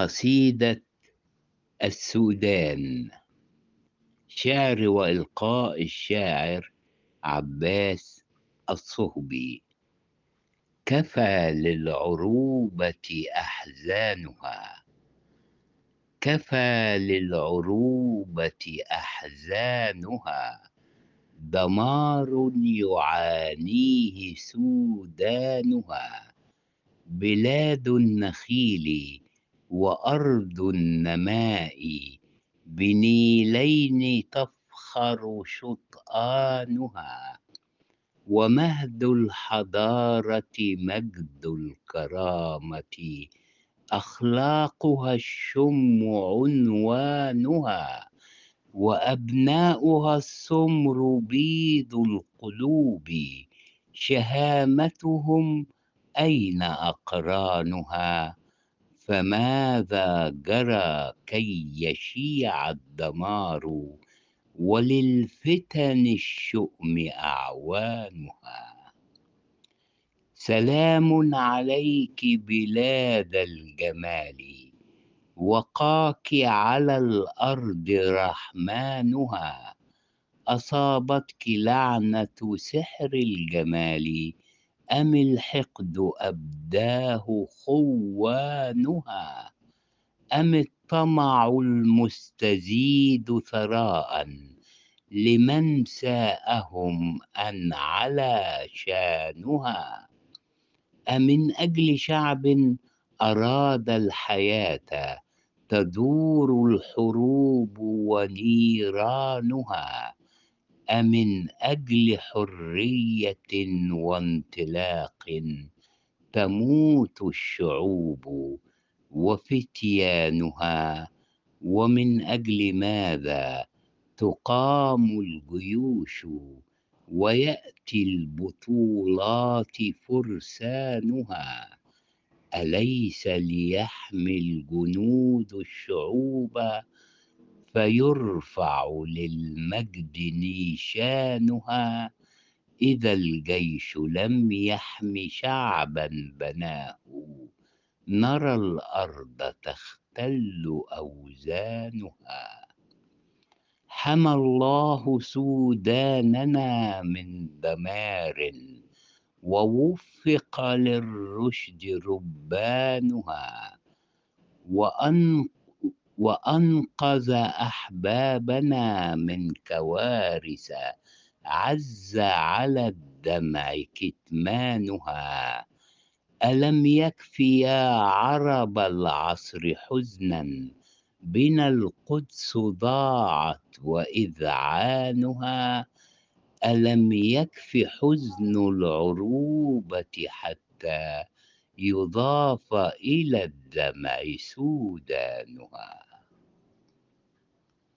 قصيدة السودان. شعر وإلقاء الشاعر عباس الصهبي. كفى للعروبة أحزانها. كفى للعروبة أحزانها. دمار يعانيه سودانها. بلاد النخيل وأرض النماء بنيلين تفخر شطآنها ومهد الحضارة مجد الكرامة أخلاقها الشم عنوانها وأبناؤها السمر بيض القلوب شهامتهم أين أقرانها فماذا جرى كي يشيع الدمار وللفتن الشؤم أعوانها؟ سلام عليك بلاد الجمال وقاك على الأرض رحمانها أصابتك لعنة سحر الجمال أم الحقد أبداه خوانها؟ أم الطمع المستزيد ثراء؟ لمن ساءهم أن على شانها؟ أمن أجل شعب أراد الحياة تدور الحروب ونيرانها؟ أمن أجل حرية وانطلاق تموت الشعوب وفتيانها ومن أجل ماذا؟ تقام الجيوش ويأتي البطولات فرسانها. أليس ليحمي الجنود الشعوب فيرفع للمجد نيشانها إذا الجيش لم يحم شعبا بناه. نرى الأرض تختل أوزانها. حمى الله سوداننا من دمار ووفق للرشد ربانها. وأن وأنقذ أحبابنا من كوارث عز على الدمع كتمانها. ألم يكف يا عرب العصر حزنا؟ بنا القدس ضاعت وإذعانها. ألم يكف حزن العروبة حتى يضاف إلى الدمع سودانها؟